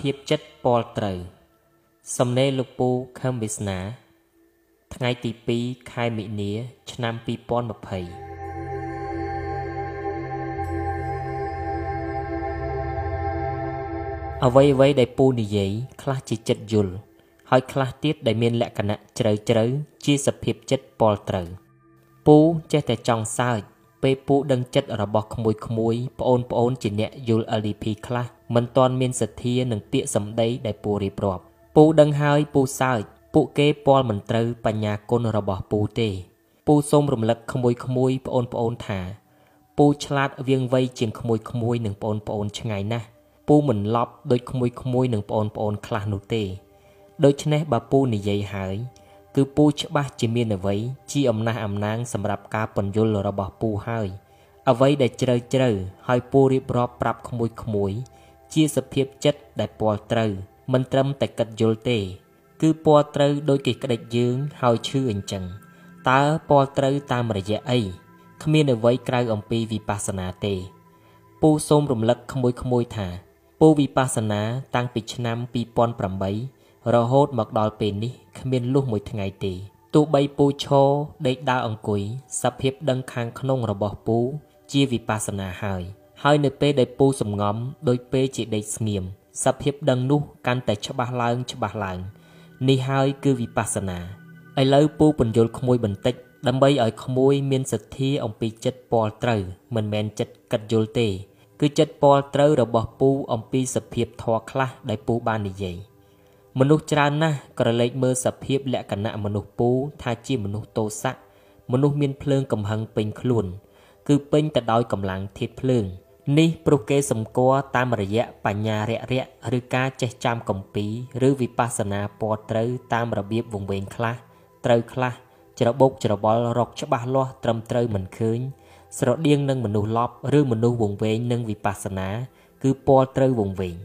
ភាពចិត្តពលត្រូវ សំណេរលោកពូខឹមវាសនា ថ្ងៃទី2ខែមិនិនា ឆ្នាំ2020អ្វីអ្វីដែលពូនិយាយខ្លះជាចិត្តយល់ហើយខ្លះទៀតដែលមានលក្ខណៈជ្រៅជ្រៅជាសភាពចិត្តពលត្រូវ ពូចេះតែចង់សើចពេលពូដឹងចិត្តរបស់ក្មួយក្មួយប្អូនប្អូនជាអ្នកយល់ LDP ខ្លះ មិនទាន់មានសទ្ធានឹងពាក្យសម្ដីដែលពូរៀបរាប់ពូដឹងហើយពូសើចពួកគេពាល់មិនត្រូវបញ្ញាគុណរបស់ពូទេ ពូសូមរំលឹកក្មួយក្មួយប្អូនប្អូនថាពូឆ្លាតវៀងវៃជាងក្មួយក្មួយនឹងប្អូនប្អូនឆ្ងាយណាស់ពូមិនឡប់ដូចក្មួយក្មួយនឹងប្អូនប្អូនខ្លះនោះទេ ដូច្នេះបើពូនិយាយហើយគឺពូច្បាស់ជាមានអ្វីជាអំណះអំណាងសម្រាប់ការពន្យល់របស់ពូហើយអ្វីដែលជ្រៅជ្រៅហើយពូរៀបរាប់ប្រាប់ក្មួយក្មួយ ជាសភាពចិត្តដែលពណ៌ត្រូវមិនត្រឹមតែគិតយល់ទេ គឺពណ៌ត្រូវដោយគេក្តិចយើងហើយឈឺអញ្ចឹងតើពណ៌ត្រូវតាមរយៈអីគ្មានអ្វីក្រៅអំពីវិបស្សនាទេពូសូមរំលឹកក្មួយក្មួយថាពូវិបស្សនាតាំងពីឆ្នាំ2008រហូតមកដល់ពេលនេះគ្មានលុះមួយថ្ងៃទេទោះបីពូឈរដេកដើរអង្គុយសភាពដឹងខាងក្នុងរបស់ពូជាវិបស្សនាហើយ ហើយនៅពេលដែលពូសំងំដោយពេលជាដេកស្ងៀមសភាពដឹងនោះកាន់តែច្បាស់ឡើងច្បាស់ឡើង នេះហើយគឺវិបស្សនាឥឡូវពូបញ្យល់ក្មួយបន្តិច ដើម្បីឲ្យក្មួយមានសទ្ធាអំពីចិត្តពលត្រូវមិនមែនចិត្តកិតយល់ទេ គឺចិត្តពលត្រូវរបស់ពូអំពីសភាពធរខ្លះដែលពូបាននិយាយមនុស្សច្រើនណាស់ក្រឡេកមើលសភាពលក្ខណៈមនុស្សពូថាជាមនុស្សទោសៈមនុស្សមានភ្លើងកំហឹងពេញខ្លួន គឺពេញទៅដោយកម្លាំងធាតុភ្លើង នេះព្រោះគេសម្គាល់តាមរយៈបញ្ញារយៈឬការចេះចាំកំពីឬវិបស្សនាពណ៌ត្រូវតាមរបៀបវង្វេងខ្លះត្រូវខ្លះច្របូកច្របល់រកច្បាស់លាស់ត្រឹមត្រូវមិនឃើញ ស្រដៀងនឹងមនុស្សលប់ឬមនុស្សវង្វេងនឹងវិបស្សនា គឺពណ៌ត្រូវវង្វេង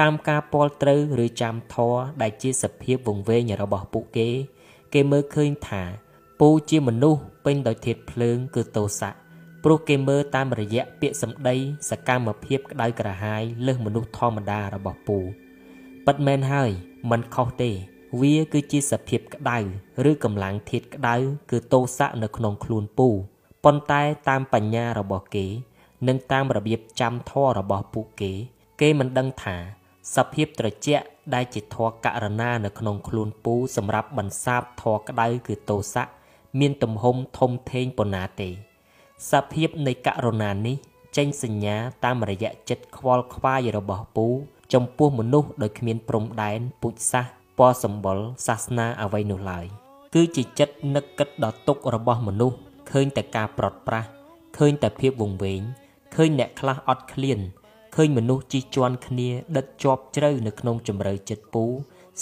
តាមការពាល់ត្រូវឬចាំធរដែលជាសភាពវង្វេងរបស់ពួកគេ គេមើលឃើញថាពូជាមនុស្សពេញដោយធាតុភ្លើងគឺទោសៈ ព្រោះគេមើលតាមរយៈពាក្យសម្ដី សកម្មភាពក្តៅក្រហាយលើសមនុស្សធម្មតារបស់ពូពិតមែនហើយมันខុសទេ វាគឺជាសភាពក្តៅឬកម្លាំងធាតុក្តៅគឺទោសៈនៅក្នុងខ្លួនពូប៉ុន្តែតាមបញ្ញារបស់គេ និងតាមរបៀបចាំធម៌របស់ពួកគេ គេមិនដឹងថាសភាពត្រជាក់ដែលជាធរករណានៅក្នុងខ្លួនពូសម្រាប់បន្សាបធរក្តៅគឺទោសៈមានទំហំធំធេងប៉ុណ្ណាទេ សភាពនៃករណានេះចេញសញ្ញាតាមរយៈចិត្តខ្វល់ខ្វាយរបស់ពូ ចំពោះមនុស្សដោយគ្មានព្រំដែនពុជសាសពណ៌សម្បុរសាសនាអ្វីនោះឡើយគឺជាចិត្តនឹកគិតដល់ទុករបស់មនុស្សឃើញតែការប្រត់ប្រាស់ឃើញតែភាពវង្វេងឃើញអ្នកខ្លះអត់ឃ្លានឃើញមនុស្សជិះជាន់គ្នាដិតជាប់ជ្រៅនៅក្នុងជម្រៅចិត្តពូ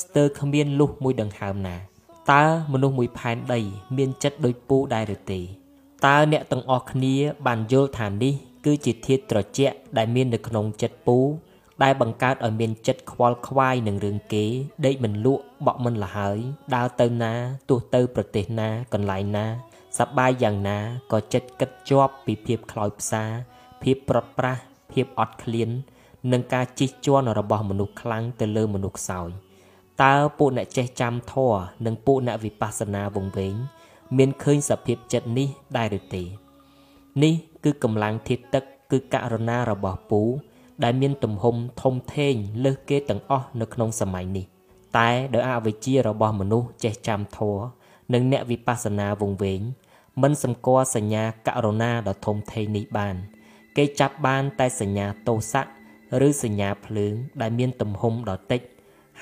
ស្ទើរគ្មានលុះមួយដង្ហើមណាតើមនុស្សមួយផែនដី មានចិត្តដូចពូដែរឬទេ តើអ្នកទាំងអស់គ្នាបានយល់ថានេះ គឺជាធាតុត្រជាក់ដែលមាននៅក្នុងចិត្តពូ ដែលបង្កើតឲ្យមានចិត្តខ្វល់ខ្វាយនឹងរឿងគេ ដេកមិនលក់បក់មិនលហើយដើរទៅណាទោះទៅប្រទេសណាកន្លែងណាសប្បាយយ៉ាងណាក៏ចិត្តគិតជាប់ពីភាពខ្លោចផ្សា ភាពប្រត់ប្រាស់ភាពអត់ឃ្លាន និងការជិះជាន់របស់មនុស្សខ្លាំងទៅលើមនុស្សខ្សោយតើពួកអ្នកចេះចាំធម៌និងពួកអ្នកវិបស្សនាវង្វេង មានឃើញសភាពចិត្តនេះដែរឬទេ នេះគឺកម្លាំងធាតុទឹកគឺករណារបស់ពូ ដែលមានទំហំធំធេងលើសគេទាំងអស់នៅក្នុងសម័យនេះ តែដោយអវិជ្ជារបស់មនុស្សចេះចាំធម៌និងអ្នកវិបស្សនាវង្វេងមិនសម្គាល់សញ្ញាករណាដ៏ធំធេងនេះបាន គេចាប់បានតែសញ្ញាទោសៈឬសញ្ញាភ្លើងដែលមានទំហំដ៏តិច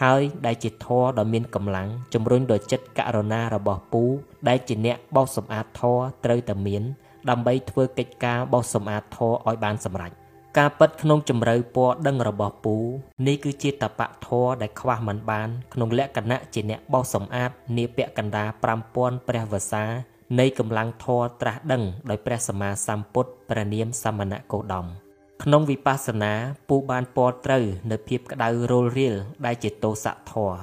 ហើយដែលជាធរដ៏មានកម្លាំងជំរុញដល់ចិត្តករណារបស់ពូ ដែលជាអ្នកបោសសម្អាតធរត្រូវតែមាន ដើម្បីធ្វើកិច្ចការបោសសម្អាតធរឲ្យបានសម្រេចការពិតក្នុងជំរឿពណ៌ដឹងរបស់ពូនេះគឺជាតបៈធរដែលខ្វះមិនបាន ក្នុងលក្ខណៈជាអ្នកបោសសម្អាតនាពាក់កណ្ដា5000ព្រះវសានៃកម្លាំងធម៌ត្រាស់ដឹងដោយព្រះសម្មាសម្ពុទ្ធព្រះនាមសមណគោដម ក្នុងវិបស្សនាពូបានពណ៌ត្រូវនៅភាពក្តៅរលរៀលដែលជាទោសៈធម៌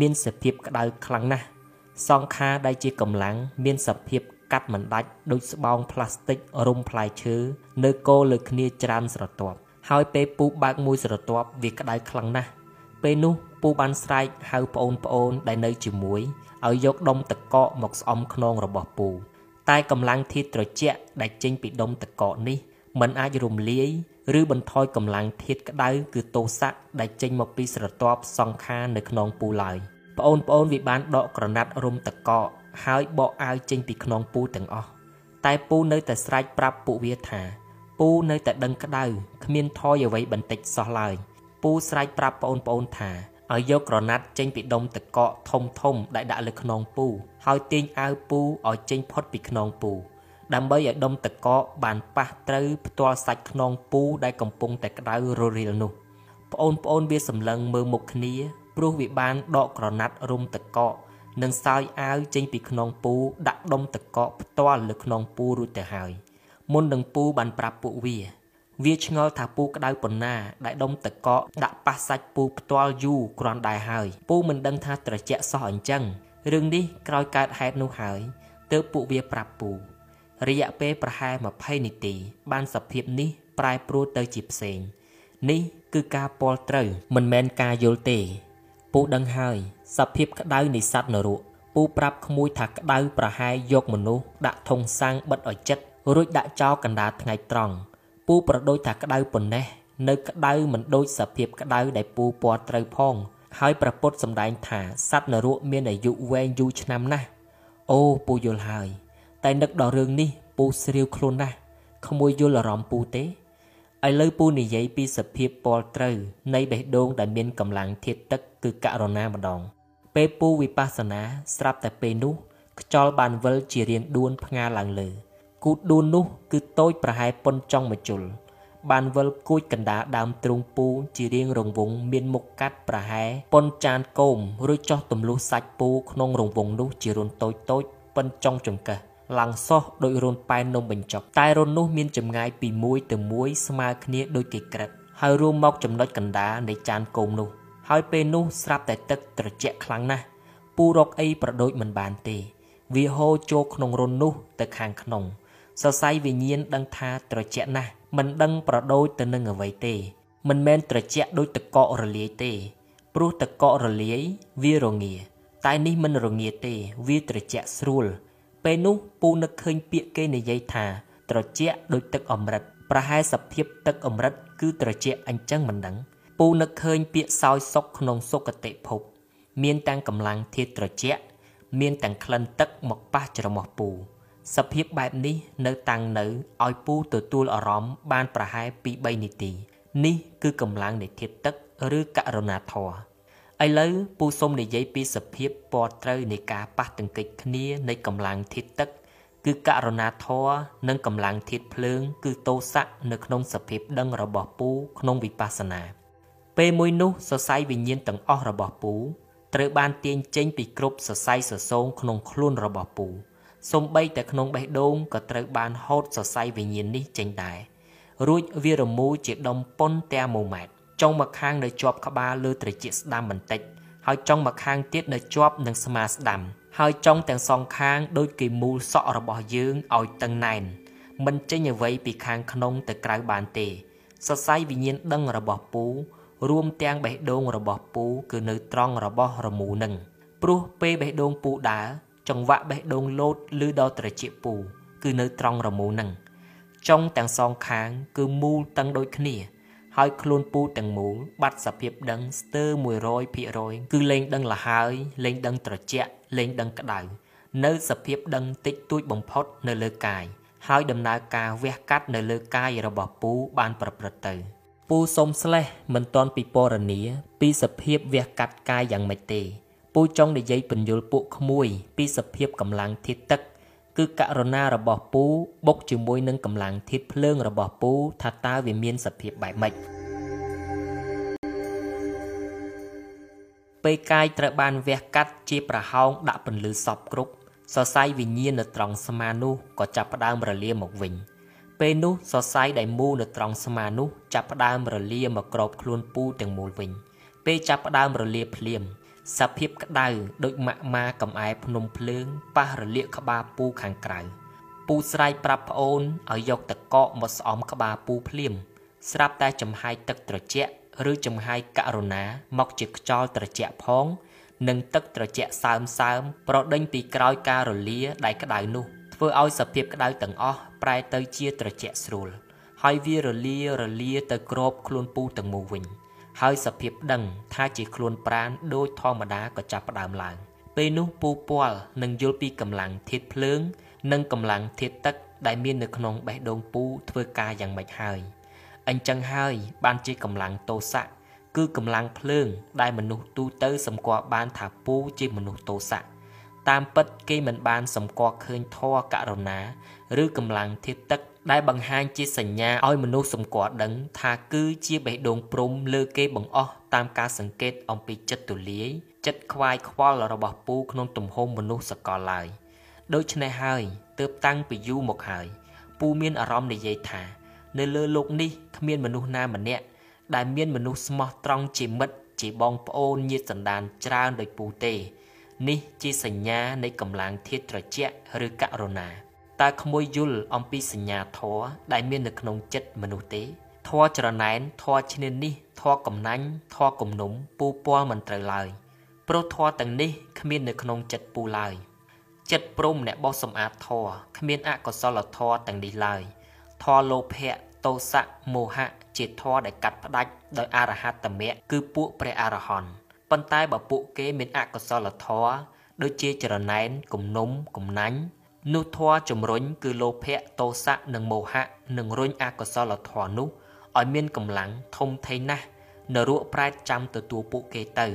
មានសភាពក្តៅខ្លាំងណាស់សង្ខារដែលជាកម្លាំងមានសភាពកាត់មិនដាច់ដូចស្បោងផ្លាស្ទិករុំផ្លែឈើនៅគោលើគ្នាច្រើនស្រទាប់ហើយពេលពូបើកមួយស្រទាប់វាក្តៅខ្លាំងណាស់ពេលនោះពូបានស្រែកហៅប្អូនប្អូនដែលនៅជាមួយឲ្យយកដុំតកកមកស្អំខ្នងរបស់ពូតែកម្លាំងធាតុត្រជាក់ដែលចេញពីដុំតកកនេះมันអាចរំលាយ ឬបន្ថយកម្លាំងធាតុក្តៅគឺតោសៈដែលចេញមកពីស្រទាប់សង្ខារនៅខ្នងពូឡើយប្អូនប្អូនវាបានដកក្រណាត់រុំតកកហើយបកអាវចេញពីខ្នងពូទាំងអស់តែពូនៅតែស្រែកប្រាប់ពួកវាថាពូនៅតែដឹងក្តៅគ្មានថយអ្វីបន្តិចសោះឡើយពូស្រែកប្រាប់ប្អូនប្អូនថាឲ្យយកក្រណាត់ចេញពីដុំតកកធំធំដែលដាក់លើខ្នងពូហើយទាញអាវពូឲ្យចេញផុតពីខ្នងពូ ដើម្បីឲ្យដុំតកកបានប៉ះត្រូវផ្ទាល់សាច់ខ្នងពូដែលកំពុងតែក្តៅររៀលនោះប្អូនប្អូនវាសម្លឹងមើលមុខគ្នាព្រោះវាបានដកក្រណាត់រុំតកកនិងសោយអាវចេញពីខ្នងពូដាក់ដុំតកកផ្ទាល់លើខ្នងពូរួចទៅហើយមុននឹងពូបានប្រាប់ពួកវា វាឆ្ងល់ថាពូក្តៅប៉ុណ្ណាដែលដុំតកកដាក់ប៉ះសាច់ពូផ្ទាល់យូរគ្រាន់ដែរហើយពូមិនដឹងថាត្រជាក់សោះអញ្ចឹងរឿងនេះក្រោយកើតហេតុនោះហើយទើបពួកវាប្រាប់ពូ រយៈពេលប្រហែល20នាទី បានសភាពនេះប្រែប្រួលទៅជាផ្សេង នេះគឺការពលត្រូវ មិនមែនការយល់ទេ ពូដឹងហើយសភាពក្តៅនៃសត្វនរកពូប្រាប់ក្មួយថាក្តៅប្រហែលយកមនុស្សដាក់ធុងសាំងបិទឲ្យចិត្តរួចដាក់ចោលកណ្ដាលថ្ងៃត្រង់ពូប្រដូចថាក្តៅប៉ុណ្ណេះនៅក្តៅមិនដូចសភាពក្តៅដែលពូពណ៌ត្រូវផង ហើយប្រពុតសម្ដែងថាសត្វនរកមានអាយុវែងយូរឆ្នាំណាស់អូពូយល់ហើយ តែនឹកដល់រឿងនេះពូស្រាវខ្លួនណាស់ក្មួយយល់អារម្មណ៍ពូទេឥឡូវពូនិយាយពីសភាពពលត្រូវនៃបេះដូងដែលមានកម្លាំងធាតុទឹកគឺករុណាម្ដង ពេលពូវិបស្សនាស្រាប់តែពេលនោះខ្យល់បានវិលជារៀងដួនផ្ងាឡើងលើគូតដួននោះគឺតូចប្រហែលប៉ុនចុងមជុលបានវិលគួចកណ្ដាលដើមទ្រូងពូជារៀងរង្វង់មានមុខកាត់ប្រហែលប៉ុនចានគោមរួចចោះទម្លុះសាច់ពូក្នុងរង្វង់នោះជារុនតូចតូចប៉ុនចុងចង្កេះ ឡើងសោះដោយរុនប៉ែននំបញ្ចុកតែរុននោះមានចម្ងាយពីមួយទៅមួយស្មើគ្នាដូចគេក្រិតហើយរួមមកចំណុចកណ្ដាលនៃចានគោមនោះ ហើយពេលនោះស្រាប់តែទឹកត្រជាក់ខ្លាំងណាស់ពូរកអីប្រដូចមិនបានទេ វាហូរចូលក្នុងរុននោះទៅខាងក្នុងសរសៃវិញ្ញាណដឹងថាត្រជាក់ណាស់មិនដឹងប្រដូចទៅនឹងអ្វីទេ មិនមែនត្រជាក់ដូចតកករលាយទេព្រោះតកករលាយវារងាតែនេះមិនរងាទេ វាត្រជាក់ស្រួល ពេលនោះពូនឹកឃើញពាក្យគេនិយាយថា ត្រជាក់ដូចទឹកអម្រឹតប្រហែលសភាពទឹកអម្រឹតគឺត្រជាក់អញ្ចឹងមិនដឹងពូនឹកឃើញពាក្យសោយសុកក្នុងសុគតិភព មានទាំងកម្លាំងធាតុត្រជាក់មានទាំងក្លិនទឹកមកប៉ះច្រមុះពូសភាពបែបនេះនៅតាំងនៅឲ្យពូទទួលអារម្មណ៍បានប្រហែលពី3នាទី នេះគឺកម្លាំងនៃធាតុទឹក ឬករុណាធម៌ ឥឡូវពូសូមនិយាយពីសភាពពណ៌ត្រូវនៃការប៉ះទង្គិចគ្នានៃកម្លាំងធាតុទឹក គឺករុណាធម៌និងកម្លាំងធាតុភ្លើង គឺតោសៈនៅក្នុងសភាពដឹងរបស់ពូក្នុងវិបស្សនា ពេលមួយនោះសរសៃវិញ្ញាណទាំងអស់របស់ពូត្រូវបានទាញចេញពីគ្រប់សរសៃសសងក្នុងខ្លួនរបស់ពូសំបីតែក្នុងបេះដូងក៏ត្រូវបានហូតសរសៃវិញ្ញាណនេះចេញដែររួចវារមូរជាដុំប៉ុនតែ1ម៉ែត្រ ចុងម្ខាងនៅជាប់ក្បាលលើត្រចៀកស្ដាំបន្តិច ហើយចុងម្ខាងទៀតនៅជាប់នឹងស្មាស្ដាំ ហើយចុងទាំងសងខាងដូចគេមូលសក់របស់យើងឲ្យតឹងណែនមិនចេញអ្វីពីខាងក្នុងទៅក្រៅបានទេ សរសៃវិញ្ញាណដឹងរបស់ពូ រួមទាំងបេះដូងរបស់ពូ គឺនៅត្រង់របស់រមូរនឹងព្រោះពេលបេះដូងពូដើរចង្វាក់បេះដូងលោតឬដល់ត្រចៀកពូ គឺនៅត្រង់រមូរនឹងចុងទាំងសងខាង គឺមូលតឹងដូចគ្នា ហើយខ្លួនពូទាំងមូលបាត់សភាពដឹងស្ទើរ100%គឺលែងដឹងលហើយលែងដឹងត្រជាក់លែងដឹងក្តៅនៅសភាពដឹងតិចតួចបំផុតនៅលើកាយហើយដំណើរការវះកាត់នៅលើកាយរបស់ពូបានប្រព្រឹត្តទៅពូសុំស្លេះមិនទាន់ពិពណ៌នាពីសភាពវះកាត់កាយយ៉ាងម៉េចទេពូចង់និយាយពន្យល់ពួកក្មួយពីសភាពកម្លាំងធាតុទឹក គឺករុណារបស់ពូបុកជាមួយនឹងកម្លាំងធាតុភ្លើងរបស់ពូថាតើវាមានសភាពបែបម៉េចពេលកាយត្រូវបានវះកាត់ជាប្រហោងដាក់ពន្លឺសពគ្រប់សរសៃវិញ្ញាណនៅត្រង់ស្មានោះក៏ចាប់ផ្ដើមរលាមកវិញពេលនោះសរសៃដែលមូលនៅត្រង់ស្មានោះចាប់ផ្ដើមរលាមកក្របខ្លួនពូទាំងមូលវិញពេលចាប់ផ្ដើមរលាភ្លាម សភាពក្តៅដូចម៉ាក់ម៉ាកំអែភ្នំភ្លើងប៉ះរលាកក្បាលពូខាងក្រៅពូស្រែកប្រាប់ប្អូនឲ្យយកតកកមកស្អំក្បាលពូភ្លាម ស្រាប់តែចំហាយទឹកត្រជាក់ឬចំហាយករុណាមកជាខ្យល់ត្រជាក់ផង និងទឹកត្រជាក់សើមសើមប្រដេញពីក្រោយការរលាដែលក្តៅនោះធ្វើឲ្យសភាពក្តៅទាំងអស់ប្រែទៅជាត្រជាក់ស្រួល ហើយវារលារលាទៅក្របខ្លួនពូទាំងមូលវិញ ហើយសភាពដឹងថាជាខ្លួនប្រានដូចធម្មតាក៏ចាប់ផ្ដើមឡើង ពេលនោះពូពាល់នឹងយល់ពីកម្លាំងធាតុភ្លើង និងកម្លាំងធាតុទឹកដែលមាននៅក្នុងបេះដូងពូធ្វើការយ៉ាងម៉េចហើយអញ្ចឹងហើយបានជាកម្លាំងទោសៈគឺកម្លាំងភ្លើង ដែលមនុស្សទូទៅសម្គាល់បានថាពូជាមនុស្សទោសៈតាមពិតគេមិនបានសម្គាល់ឃើញធម៌ករុណា ឬកម្លាំងធាតុទឹក ដែលបង្ហាញជាសញ្ញាឲ្យមនុស្សសម្គាល់ដឹង ថាគឺជាបេះដូងព្រំលើគេបង្អស់តាមការសង្កេតអំពីចិត្តទូលាយចិត្តខ្វាយខ្វល់របស់ពូក្នុងទំហំមនុស្សសកលឡើយដូច្នេះហើយទើបតាំងពីយូរមកហើយពូមានអារម្មណ៍និយាយថា នៅលើโลกនេះគ្មានមនុស្សណាម្នាក់ដែលមានមនុស្សស្មោះត្រង់ជាមិត្តជាបងប្អូនញាតិសន្តានច្រើនដោយពូទេ នេះជាសញ្ញានៃកម្លាំងធាតុត្រជាក់ឬករុណា តើក្មួយយល់អំពីសញ្ញាធម៌ដែលមាននៅក្នុងចិត្តមនុស្សទេធម៌ច្រណែនធម៌ឈ្នាននេះធម៌កំណាញ់ធម៌គំនុំពូពាល់មិនត្រូវឡើយព្រោះធម៌ទាំងនេះគ្មាននៅក្នុងចិត្តពូឡើយចិត្តព្រមអ្នកបោសសម្អាតធរគ្មានអកុសលធរទាំងនេះឡើយធរលោភៈទោសៈមោហៈជាធរដែលកាត់ផ្ដាច់ដោយអរហត្តមគ្គគឺពួកព្រះអរហន្តប៉ុន្តែបើពួកគេមានអកុសលធរដូចជាចរណែនគំនុំគំណាញ់ នោះធរជំរុញគឺលោភៈទោសៈនិងមោហៈនឹងរុញអកុសលធរនោះឲ្យមានកម្លាំងធំធេងណាស់នរកប្រែតចាំទទួលពួកគេទៅ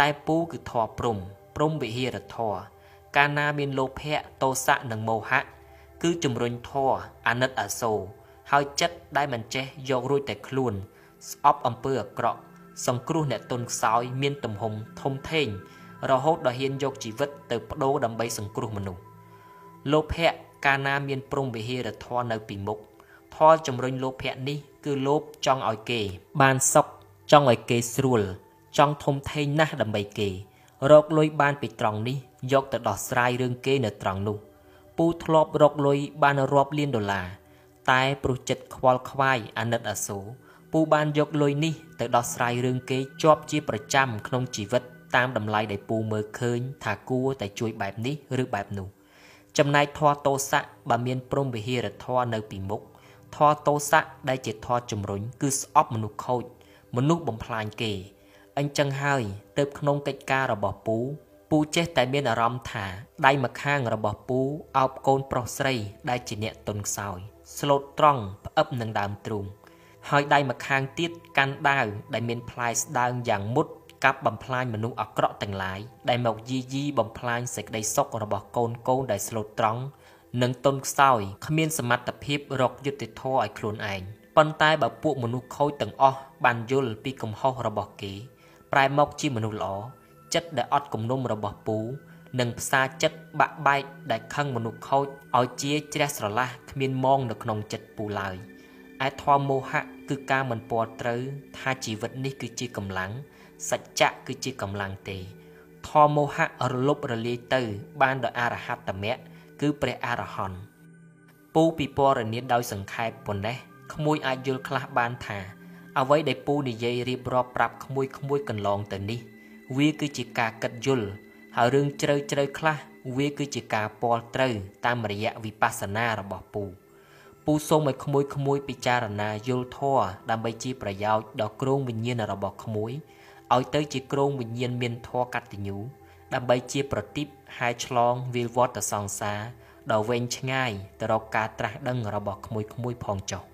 តែពូគឺធរព្រំព្រំវិហារធរកាលណាមានលោភៈទោសៈនិងមោហៈគឺជំរុញធរអាណិតអាសូរហើយចិត្តដែលមិនចេះយករួចតែខ្លួន ស្អប់អំពើអាក្រក់សង្គ្រោះអ្នកទុនខ្សោយមានទំហំធំធេងរហូតដល់ហ៊ានយកជីវិតទៅបដូរដើម្បីសង្គ្រោះមនុស្ស លោភៈកាលណាមានព្រំវិហារធរនៅពីមុខធរជំរុញលោភៈនេះ គឺលោភចង់ឲ្យគេ បានសុខចង់ឲ្យគេស្រួល ចង់ធំធេងណាស់ដើម្បីគេ រកលុយបានពីត្រង់នេះយកទៅដោះស្រាយរឿងគេនៅត្រង់នោះពូធ្លាប់រកលុយបានរាប់លានដុល្លារតែព្រោះចិត្តខ្វល់ខ្វាយអាណិតអាសូរពូបានយកលុយនេះទៅដោះស្រាយរឿងគេជាប់ជាប្រចាំក្នុងជីវិតតាមតម្លៃដែលពូមើលឃើញថាគួរតែជួយបែបនេះឬបែបនោះ ចំណែកធម៌តោសៈបើមានព្រំវិហារធម៌នៅពីមុខធម៌តោសៈដែលជាធម៌ជំរុញគឺស្អប់មនុស្សខូច មនុស្សបំផ្លាញគេអញ្ចឹងហើយទៅក្នុងកិច្ចការរបស់ពូពូចេះតែមានអារម្មណ៍ថាដៃម្ខាងរបស់ពូអោបកូនប្រុសស្រីដែលជាអ្នកទុនខ្សោយស្លូតត្រង់ផ្អឹបនឹងដើមទ្រូងហើយដៃម្ខាងទៀតកាន់ដាវដែលមានផ្លែស្ដើងយ៉ាងមុត កាប់បំផ្លាញមនុស្សអាក្រក់ទាំងឡាយដែលមកយីយីបំផ្លាញសេចក្តីសុខរបស់កូនកូនដែលស្លូតត្រង់និងទុនខ្សោយគ្មានសមត្ថភាពរកយុត្តិធម៌ឲ្យខ្លួនឯងប៉ុន្តែបើពួកមនុស្សខូចទាំងអស់បានយល់ពីកំហុសរបស់គេ ប្រែមកជាមនុស្សល្អចិត្តដែលអត់គំនុំរបស់ពូនិងផ្សារចិត្តបាក់បែកដែលខឹងមនុស្សខូចឲ្យជាជ្រះស្រឡះគ្មានមងនៅក្នុងចិត្តពូឡើយឯធម៌មោហៈគឺការមិនពណ៌ត្រូវថាជីវិតនេះគឺជាកម្លាំង សច្ចៈគឺជាកម្លាំងទេធម៌មោហៈរលប់រលាយទៅ បានដោយអរហត្តមគ្គគឺព្រះអរហន្តពូពិពណ៌នាដោយសង្ខេបប៉ុណ្ណេះក្មួយអាចយល់ខ្លះបានថាអ្វីដែលពូនិយាយរៀបរាប់ប្រាប់ក្មួយក្មួយកន្លងទៅនេះ វាគឺជាការគិតយល់ហើយរឿងជ្រៅជ្រៅខ្លះវាគឺជាការពាល់ត្រូវ តាមរយៈវិបស្សនារបស់ពូពូសូមឲ្យក្មួយក្មួយពិចារណាយល់ធម៌ដើម្បីជាប្រយោជន៍ដល់គ្រងវិញ្ញាណរបស់ក្មួយ ឲ្យទៅជាគ្រងវិញ្ញាណមានធម៌កតញ្ញូដើម្បីជាប្រទីបហើយឆ្លងវិលវត្តសង្សារដ៏វែងឆ្ងាយទៅរកការត្រាស់ដឹងរបស់ក្មួយក្មួយផងចុះ